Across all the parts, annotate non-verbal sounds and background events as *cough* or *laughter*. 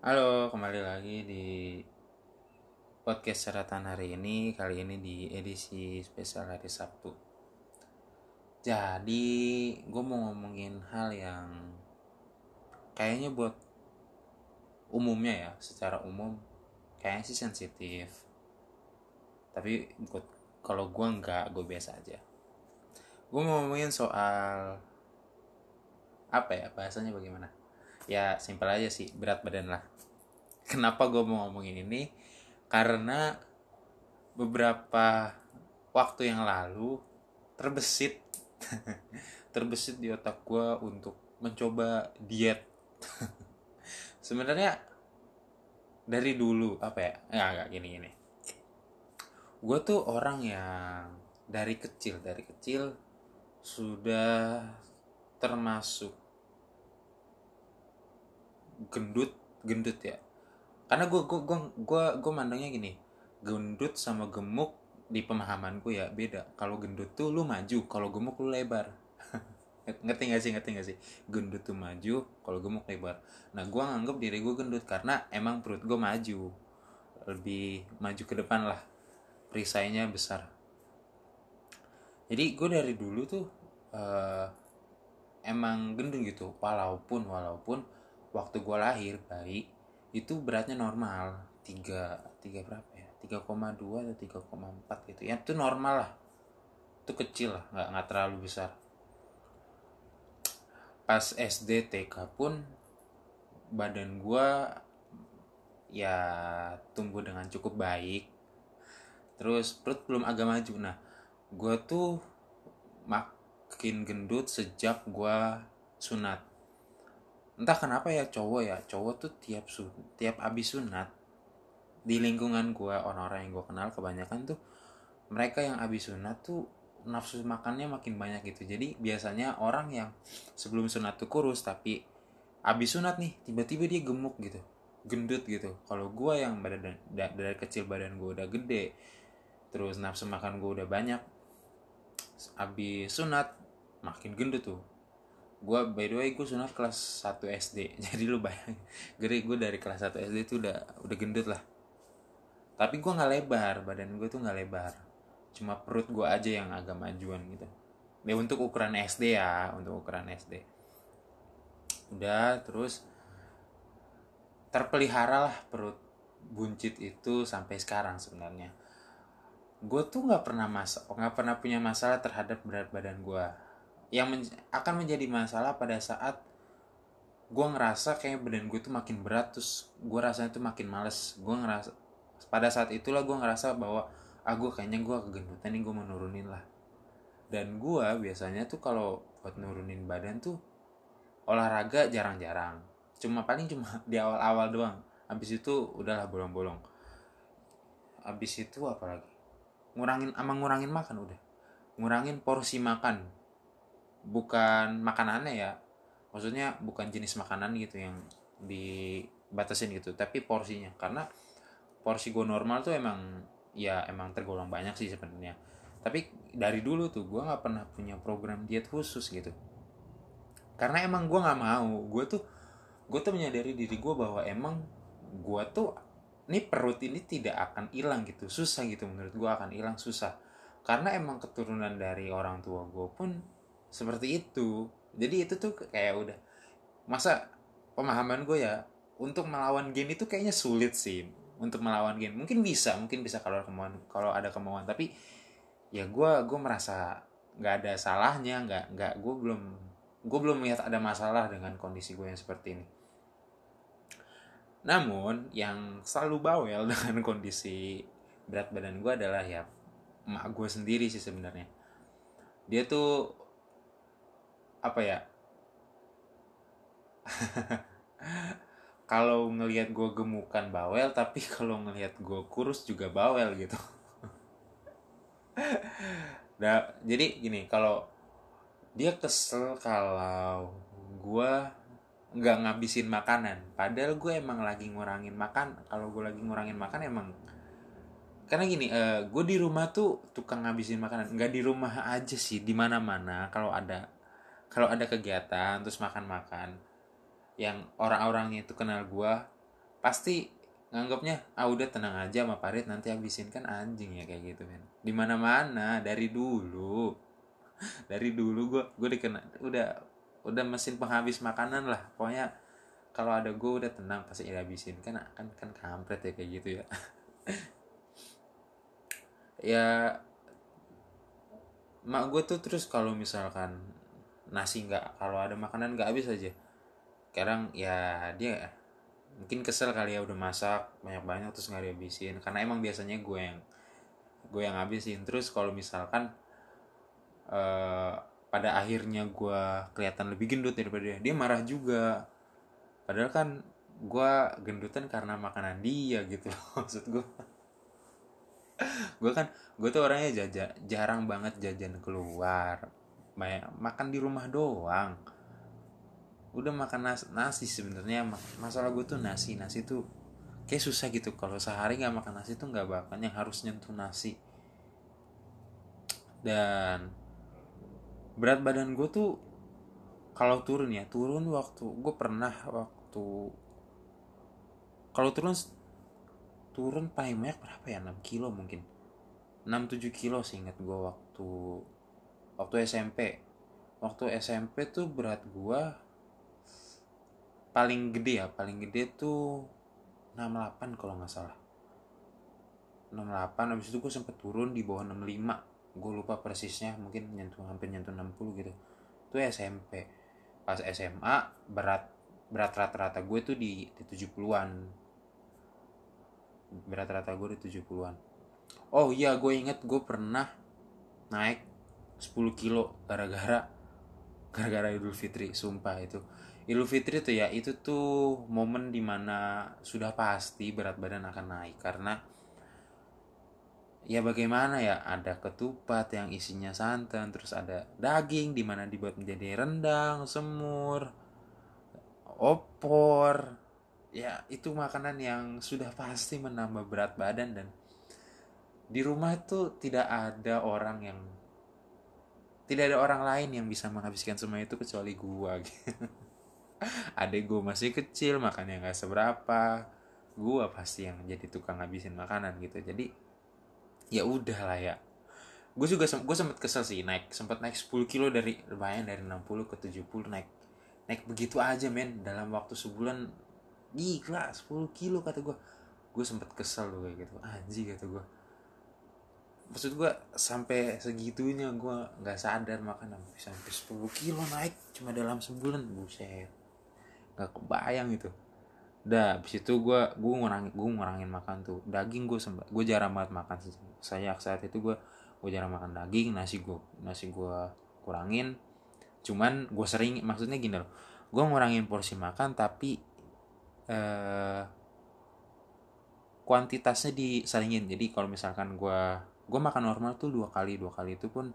Halo, kembali lagi di podcast catatan hari ini. Kali ini di edisi spesial hari Sabtu. Jadi, gue mau ngomongin hal yang kayaknya buat umumnya ya, secara umum kayaknya sih sensitif. Tapi buat kalau gue nggak, gue biasa aja. Gue mau ngomongin soal apa ya bahasanya bagaimana? Ya simpel aja sih berat badan lah. *laughs* Kenapa gue mau ngomongin ini? Karena beberapa waktu yang lalu terbesit *laughs* terbesit di otak gue untuk mencoba diet. *laughs* Sebenarnya dari dulu apa ya? Nggak nggak gini gini. Gue tuh orang yang dari kecil dari kecil sudah termasuk gendut gendut ya. Karena gue gue gue gue gue mandangnya gini gendut sama gemuk di pemahamanku ya beda. Kalau gendut tuh lu maju kalau gemuk lu lebar. *laughs* Ngerti gak sih ngerti gak sih? Gendut tuh maju kalau gemuk lebar. Nah gue nganggep diri gue gendut karena emang perut gue maju. Lebih maju ke depan lah perisainya besar. Jadi gue dari dulu tuh uh, emang gendut gitu. Walaupun walaupun waktu gue lahir bayi itu beratnya normal. Tiga tiga berapa ya? 3,2 atau 3,4 gitu. Ya itu normal lah. Itu kecil lah nggak nggak terlalu besar. Pas SD TK pun badan gue ya tumbuh dengan cukup baik. Terus perut belum agak maju. Nah gue tuh makin gendut sejak gue sunat entah kenapa ya cowok ya cowok tuh tiap sun tiap abis sunat di lingkungan gue orang-orang yang gue kenal kebanyakan tuh mereka yang abis sunat tuh nafsu makannya makin banyak gitu. Jadi biasanya orang yang sebelum sunat tuh kurus tapi abis sunat nih tiba-tiba dia gemuk gitu gendut gitu. Kalau gue yang badan dari kecil badan gue udah gede terus nafsu makan gue udah banyak abis sunat makin gendut tuh gue by the way gue sunat kelas 1 SD *laughs* jadi lu bayang gede gue dari kelas 1 SD itu udah udah gendut lah. Tapi gue nggak lebar badan gue tuh nggak lebar. Cuma perut gue aja yang agak majuan gitu. Ya untuk ukuran SD ya untuk ukuran SD udah terus terpelihara lah perut buncit itu sampai sekarang sebenarnya. Gue tuh nggak pernah mas nggak pernah punya masalah terhadap berat badan gue yang men akan menjadi masalah pada saat gue ngerasa kayak badan gue tuh makin berat terus gue rasanya tuh makin males. Gue ngerasa pada saat itulah gue ngerasa bahwa ah gue kayaknya gue kegendutan nih gue mau nurunin lah. Dan gue biasanya tuh kalau buat nurunin badan tuh olahraga jarang-jarang. Cuma paling cuma *laughs* di awal-awal doang. Habis itu udahlah bolong-bolong. Habis itu apa lagi? Ngurangin ama ngurangin makan udah. Ngurangin porsi makan bukan makanannya ya. Maksudnya bukan jenis makanan gitu yang dibatasin gitu tapi porsinya. Karena porsi gue normal tuh emang ya emang tergolong banyak sih sebenarnya. Tapi dari dulu tuh gue nggak pernah punya program diet khusus gitu. Karena emang gue nggak mau. Gue tuh gue tuh menyadari diri gue bahwa emang gue tuh ini perut ini tidak akan hilang gitu. Susah gitu menurut gue akan hilang susah. Karena emang keturunan dari orang tua gue pun seperti itu. Jadi itu tuh kayak udah masa pemahaman gue ya untuk melawan game itu kayaknya sulit sih untuk melawan game. Mungkin bisa mungkin bisa kalau kemauan kalau ada kemauan. Tapi ya gue gue merasa nggak ada salahnya nggak nggak gue belum gue belum melihat ada masalah dengan kondisi gue yang seperti ini. Namun yang selalu bawel *laughs* dengan kondisi berat badan gue adalah ya emak gue sendiri sih sebenarnya. Dia tuh apa ya? *laughs* Kalau ngelihat gue gemukan bawel tapi *laughs* kalau ngelihat gue kurus juga bawel gitu. *laughs* Nah, jadi gini kalau dia kesel kalau gue nggak ngabisin makanan. Padahal gue emang lagi ngurangin makan kalau gue lagi ngurangin makan emang karena gini uh, gue di rumah tuh tukang ngabisin makanan. Nggak di rumah aja sih di mana mana kalau ada kalau ada kegiatan terus makan-makan yang orang-orangnya itu kenal gue pasti nganggapnya ah udah tenang aja sama Parit nanti habisin. Kan anjing ya kayak gitu men. Di mana mana dari dulu. *laughs* Dari dulu gue gue dikena udah udah mesin penghabis makanan lah. Pokoknya kalau ada gue udah tenang pasti habisin kan kan kan kampret ya kayak gitu ya. *laughs* Ya mak gue tuh terus kalau misalkan nasi nggak kalau ada makanan nggak habis aja. Sekarang ya dia mungkin kesel kali ya udah masak banyak banyak terus nggak dihabisin. Karena emang biasanya gue yang gue yang habisin. Terus kalau misalkan uh, pada akhirnya gue kelihatan lebih gendut daripada dia dia marah juga. Padahal kan gue gendutan karena makanan dia gitu *laughs* maksud gue. Gue kan gue tuh orangnya jajan jarang banget jajan keluar banyak makan di rumah doang. Udah makan nasi, nasi sebenarnya. Masalah gue tuh nasi. Nasi tuh kayak susah gitu. Kalau sehari nggak makan nasi tuh nggak bakal yang harus nyentuh nasi. Dan berat badan gue tuh kalau turun ya turun waktu gue pernah waktu kalau turun turun paling banyak berapa ya? 6 kilo mungkin. 6-7 kilo sih inget gue waktu waktu SMP waktu SMP tuh berat gue paling gede ya paling gede tuh 68 kalau nggak salah. 68 habis itu gue sempet turun di bawah 65 gue lupa persisnya mungkin nyentuh hampir nyentuh 60 gitu. Itu SMP pas SMA berat berat rata-rata gue tuh di, di 70-an berat rata gue di 70-an oh iya gue inget gue pernah naik 10 kilo gara-gara gara-gara Idul Fitri sumpah itu. Idul Fitri tuh ya itu tuh momen di mana sudah pasti berat badan akan naik karena ya bagaimana ya ada ketupat yang isinya santan terus ada daging di mana dibuat menjadi rendang semur opor. Ya itu makanan yang sudah pasti menambah berat badan dan di rumah itu tidak ada orang yang tidak ada orang lain yang bisa menghabiskan semua itu kecuali gua *laughs* adek gua masih kecil makannya nggak seberapa. Gua pasti yang jadi tukang ngabisin makanan gitu. Jadi ya udah lah ya. Gue juga gue sempet kesel sih naik sempat naik 10 kilo dari lumayan dari 60 ke 70 naik. Naik begitu aja men. Dalam waktu sebulan gila 10 kilo kata gue gue sempet kesel loh kayak gitu. Anjing kata gue maksud gue sampai segitunya gue nggak sadar makan sampai 10 kilo naik cuma dalam sebulan buset. Nggak kebayang itu. Dah, abis itu gue gue ngurangin gue ngurangin makan tuh. Daging gue sempat gue jarang banget makan saya saat itu gue gue jarang makan daging nasi gue nasi gue kurangin. Cuman gue sering maksudnya gini loh. Gue ngurangin porsi makan tapi eh, kuantitasnya disaringin jadi kalau misalkan gue gue makan normal tuh dua kali dua kali itu pun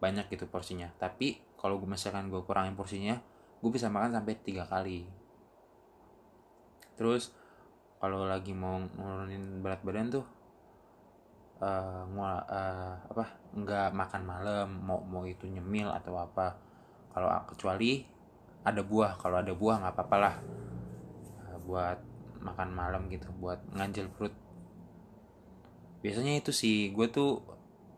banyak gitu porsinya. Tapi kalau gue misalkan gue kurangin porsinya gue bisa makan sampai tiga kali. Terus kalau lagi mau nurunin berat badan tuh uh, uh, apa nggak makan malam mau mau itu nyemil atau apa kalau kecuali ada buah kalau ada buah nggak apa-apa lah buat makan malam gitu buat nganjel perut biasanya itu sih gue tuh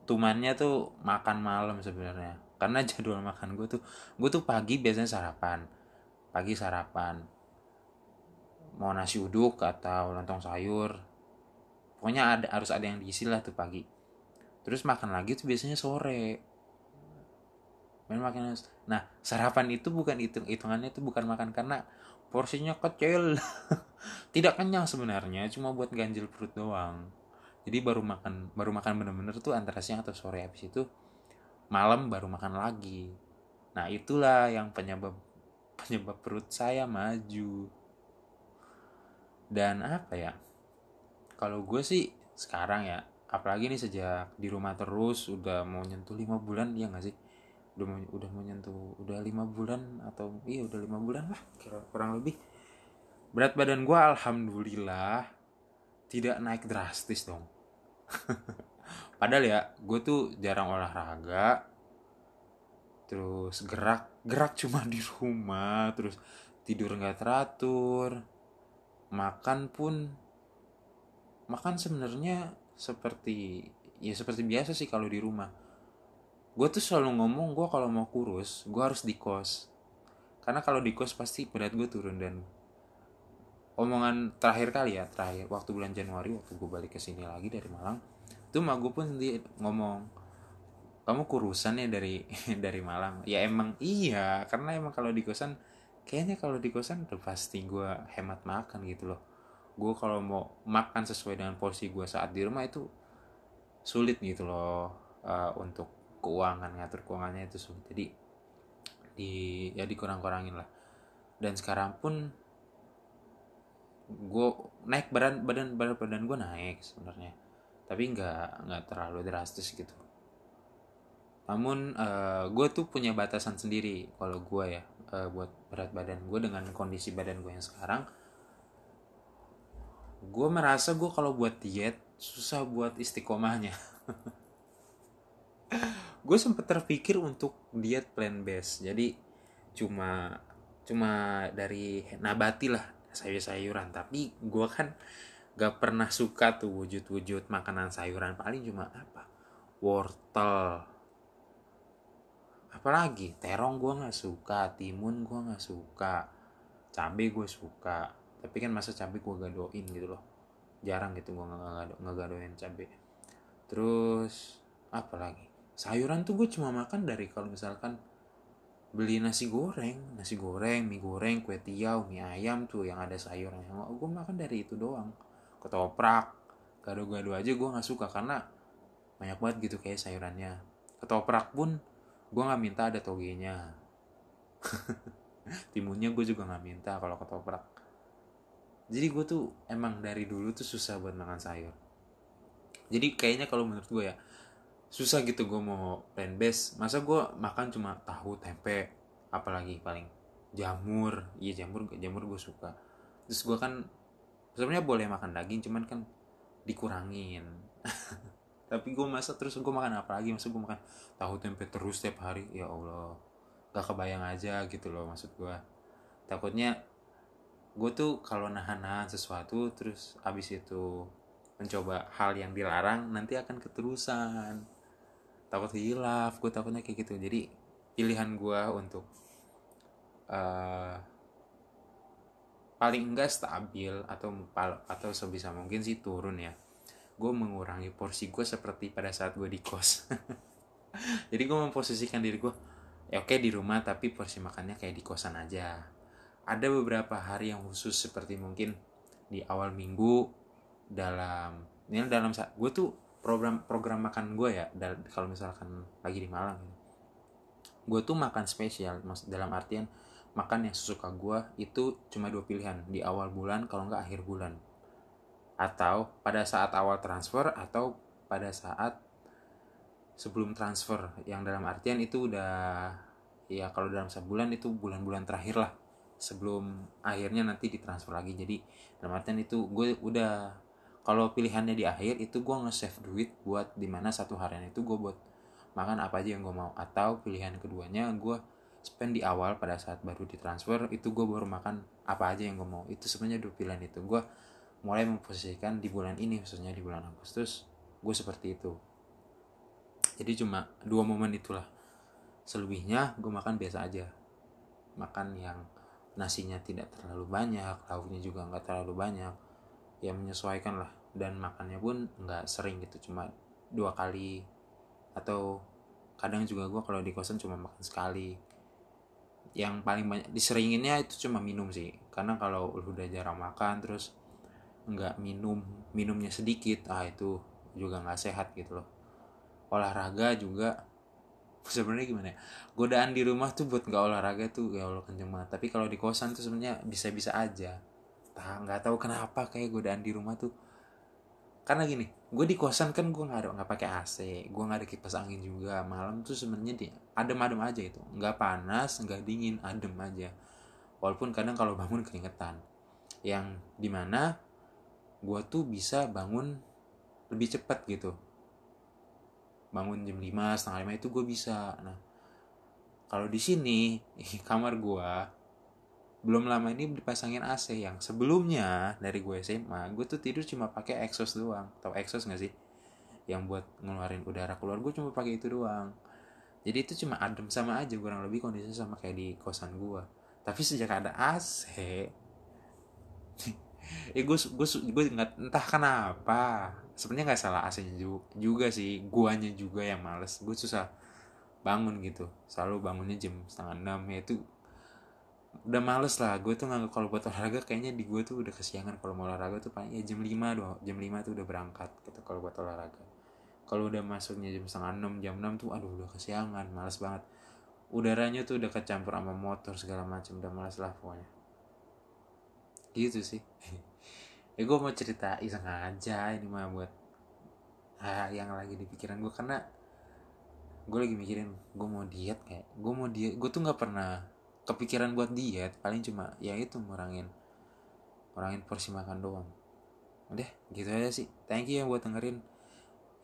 tumannya tuh makan malam sebenarnya. Karena *laughs* jadwal makan gue tuh gue tuh pagi biasanya sarapan. Pagi sarapan. Mau nasi uduk atau lontong sayur. Pokoknya ada harus ada yang diisi lah tuh pagi. Terus makan lagi tuh biasanya sore. Main makan nah sarapan itu bukan hitung hitungannya itu bukan makan karena porsinya kecil. *laughs* Tidak kenyang sebenarnya cuma buat ganjil perut doang jadi baru makan baru makan bener-bener tuh antara siang atau sore. Habis itu malam baru makan lagi. Nah itulah yang penyebab *laughs* penyebab perut saya maju. Dan apa ya? Kalau gue sih sekarang ya apalagi nih sejak di rumah terus udah mau nyentuh lima bulan ya gak sih? Udah mau udah mau nyentuh udah lima bulan atau iya udah lima bulan lah kira kurang lebih. Berat badan gue alhamdulillah tidak naik drastis dong *laughs* padahal ya gue tuh jarang olahraga terus gerak gerak cuma di rumah terus tidur nggak teratur makan pun makan sebenarnya seperti ya seperti biasa sih kalau di rumah. Gue tuh selalu ngomong gue kalau mau kurus gue harus di kos. Karena kalau di kos pasti berat gue turun dan omongan terakhir kali ya terakhir waktu bulan Januari waktu gue balik ke sini lagi dari Malang tuh mak gue pun dia ngomong kamu kurusan ya dari *laughs* dari Malang? Ya emang iya karena emang kalau di kosan kayaknya kalau di kosan udah pasti gue hemat makan gitu loh. Gue kalau mau makan sesuai dengan porsi gue saat di rumah itu sulit gitu loh uh, untuk keuangan ngatur keuangannya itu sulit. Jadi di ya dikurang-kurangin lah. Dan sekarang pun gue naik badan badan badan badan gue naik sebenarnya. Tapi nggak nggak terlalu drastis gitu. Namun uh, gue tuh punya batasan sendiri kalau gue ya uh, buat berat badan gue dengan kondisi badan gue yang sekarang. Gue merasa gue kalau buat diet susah buat istiqomahnya. *laughs* Gue sempet terpikir untuk diet plant based jadi cuma cuma dari nabati lah sayur-sayuran. Tapi gue kan gak pernah suka tuh wujud-wujud makanan sayuran. Paling cuma apa? Wortel. Apalagi? Terong gue nggak suka timun gue nggak suka cabai gue suka. Tapi kan masa cabai gue gadoin gitu loh. Jarang gitu gue nggak ngegadoin cabai terus apa lagi? Sayuran tuh gue cuma makan dari kalau misalkan beli nasi goreng nasi goreng mie goreng kue tiaw mie ayam tuh yang ada sayurnya. Gue makan dari itu doang. Ketoprak. Gado-gado aja gue nggak suka karena banyak banget gitu kayak sayurannya. Ketoprak pun gue nggak minta ada togenya. *laughs* Timunnya gue juga nggak minta kalau ketoprak. Jadi gue tuh emang dari dulu tuh susah buat makan sayur. Jadi kayaknya kalau menurut gue ya susah gitu gue mau plant based masa gue makan cuma tahu tempe apalagi paling jamur. Iya jamur jamur gue suka. Terus gue kan sebenarnya boleh makan daging cuman kan dikurangin. *laughs* Tapi gue masa terus gue makan apa lagi? Masa gue makan tahu tempe terus setiap hari? Ya allah gak kebayang aja gitu loh maksud gue takutnya gue tuh kalau nahan-nahan sesuatu terus abis itu mencoba hal yang dilarang nanti akan keterusan takut hilaf gue takutnya kayak gitu. Jadi pilihan gue untuk uh, paling enggak stabil atau atau sebisa mungkin sih turun ya. Gue mengurangi porsi gue seperti pada saat gue di kos. *laughs* Jadi gue memposisikan diri gue ya oke di rumah tapi porsi makannya kayak di kosan aja. Ada beberapa hari yang khusus seperti mungkin di awal minggu dalam ini dalam saat gue tuh program program makan gue ya kalau misalkan lagi di Malang gue tuh makan spesial dalam artian makan yang sesuka gue itu cuma dua pilihan di awal bulan kalau nggak akhir bulan. Atau pada saat awal transfer atau pada saat sebelum transfer yang dalam artian itu udah ya kalau dalam sebulan itu bulan-bulan terakhir lah sebelum akhirnya nanti ditransfer lagi. Jadi dalam artian itu gue udah kalau pilihannya di akhir itu gue nge-save duit buat di mana satu harian itu gue buat makan apa aja yang gue mau. Atau pilihan keduanya gue spend di awal pada saat baru ditransfer itu gue baru makan apa aja yang gue mau. Itu sebenarnya dua pilihan itu. Gue mulai memposisikan di bulan ini khususnya di bulan Agustus gue seperti itu. Jadi cuma dua momen itulah. Selebihnya gue makan biasa aja. Makan yang nasinya tidak terlalu banyak lauknya juga nggak terlalu banyak ya menyesuaikan lah. Dan makannya pun nggak sering gitu cuma dua kali. Atau kadang juga gue kalau di kosan cuma makan sekali. Yang paling banyak diseringinnya itu cuma minum sih. Karena kalau udah jarang makan terus nggak minum minumnya sedikit ah itu juga nggak sehat gitu loh. Olahraga juga *laughs* sebenarnya gimana ya? Godaan di rumah tuh buat nggak olahraga tuh ya allah kenceng banget. Tapi kalau di kosan tuh sebenarnya bisa bisa aja nah, nggak tahu kenapa kayak godaan di rumah tuh. Karena gini gue di kosan kan gue nggak ada nggak pakai AC gue nggak ada kipas angin juga. Malam tuh sebenarnya dia adem-adem aja itu. Nggak panas nggak dingin adem aja. Walaupun kadang kalau bangun keringetan. Yang di mana gue tuh bisa bangun lebih cepat gitu. Bangun jam 5 setengah lima itu gue bisa. Nah kalau di sini *laughs* kamar gue belum lama ini dipasangin AC yang sebelumnya dari gue SMA gue tuh tidur cuma pakai exhaust doang. Tau exhaust gak sih? Yang buat ngeluarin udara keluar gue cuma pakai itu doang. Jadi itu cuma adem sama aja kurang lebih kondisi sama kayak di kosan gue. Tapi sejak ada AC eh *laughs* gue gue gue nggak entah kenapa. Sebenarnya nggak salah AC juga, juga sih. Guanya juga yang males. Gue susah bangun gitu. Selalu bangunnya jam setengah enam. Ya itu udah males lah. Gue tuh nggak kalau buat olahraga kayaknya di gue tuh udah kesiangan. Kalau mau olahraga tuh paling ya jam lima doang. Jam lima tuh udah berangkat gitu kalau buat olahraga. Kalau udah masuknya jam setengah enam jam enam tuh aduh udah kesiangan males banget. Udaranya tuh udah kecampur sama motor segala macam udah males lah pokoknya. Gitu sih. *laughs* Ya gue mau cerita iseng aja ini mah buat ah, yang lagi di pikiran gue karena gue lagi mikirin gue mau diet kayak gue mau diet gue tuh nggak pernah kepikiran buat diet paling cuma ya itu ngurangin ngurangin porsi makan doang. Udah gitu aja sih. Thank you ya buat dengerin.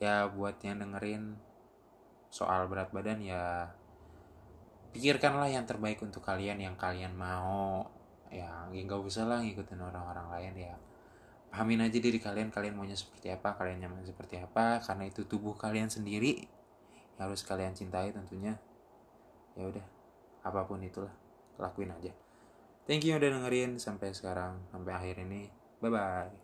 Ya buat yang dengerin soal berat badan ya pikirkanlah yang terbaik untuk kalian yang kalian mau. Ya nggak usah lah ngikutin orang-orang lain ya. Pahamin aja diri kalian kalian maunya seperti apa kalian nyaman seperti apa. Karena itu tubuh kalian sendiri yang harus kalian cintai tentunya. Ya udah apa pun itulah lakuin aja. Thank you udah dengerin sampai sekarang sampai akhir ini. Bye bye